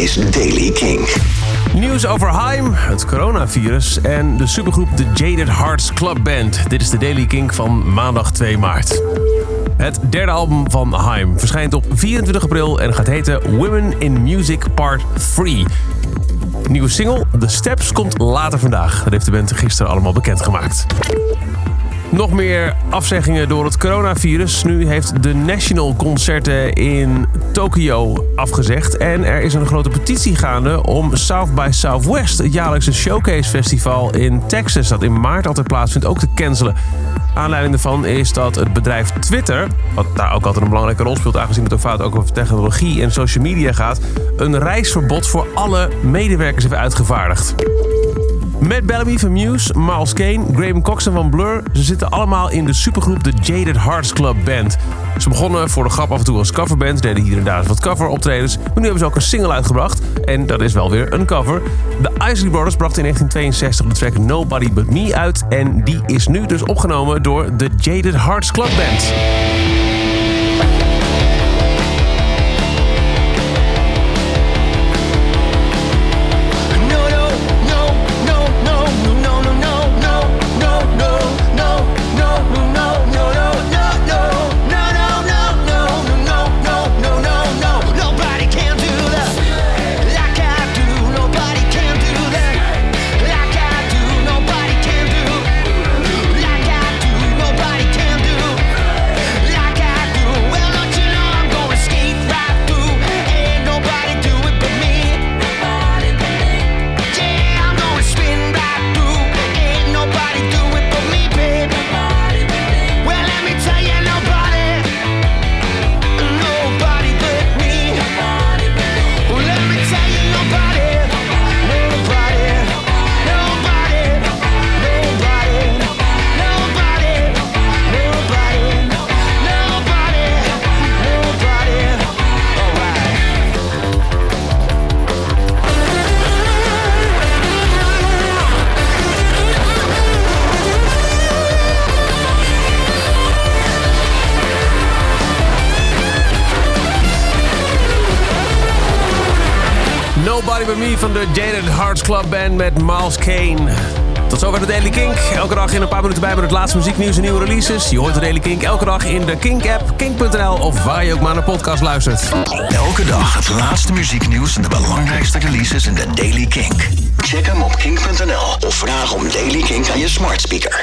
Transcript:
is Daily King. Nieuws over Haim, het coronavirus en de supergroep The Jaded Hearts Club Band. Dit is de Daily King van maandag 2 maart. Het derde album van Haim verschijnt op 24 april en gaat heten Women in Music Part 3. Nieuwe single The Steps komt later vandaag. Dat heeft de band gisteren allemaal bekendgemaakt. Nog meer afzeggingen door het coronavirus. Nu heeft de National concerten in Tokio afgezegd. En er is een grote petitie gaande om South by Southwest, het jaarlijkse showcase festival in Texas, dat in maart altijd plaatsvindt, ook te cancelen. Aanleiding daarvan is dat het bedrijf Twitter, wat daar ook altijd een belangrijke rol speelt, aangezien het vaak ook over technologie en social media gaat, een reisverbod voor alle medewerkers heeft uitgevaardigd. Matt Bellamy van Muse, Miles Kane, Graham Coxon van Blur. Ze zitten allemaal in de supergroep The Jaded Hearts Club Band. Ze begonnen voor de grap af en toe als coverband, deden hier en daar wat coveroptredens. Maar nu hebben ze ook een single uitgebracht en dat is wel weer een cover. De Isley Brothers brachten in 1962 de track Nobody But Me uit. En die is nu dus opgenomen door The Jaded Hearts Club Band. Nobody But Me van de Jaded Hearts Club Band met Miles Kane. Tot zover de Daily Kink. Elke dag in een paar minuten bij met het laatste muzieknieuws en nieuwe releases. Je hoort de Daily Kink elke dag in de Kink-app, kink.nl of waar je ook maar naar podcast luistert. Elke dag het laatste muzieknieuws en de belangrijkste releases in de Daily Kink. Check hem op kink.nl of vraag om Daily Kink aan je smart speaker.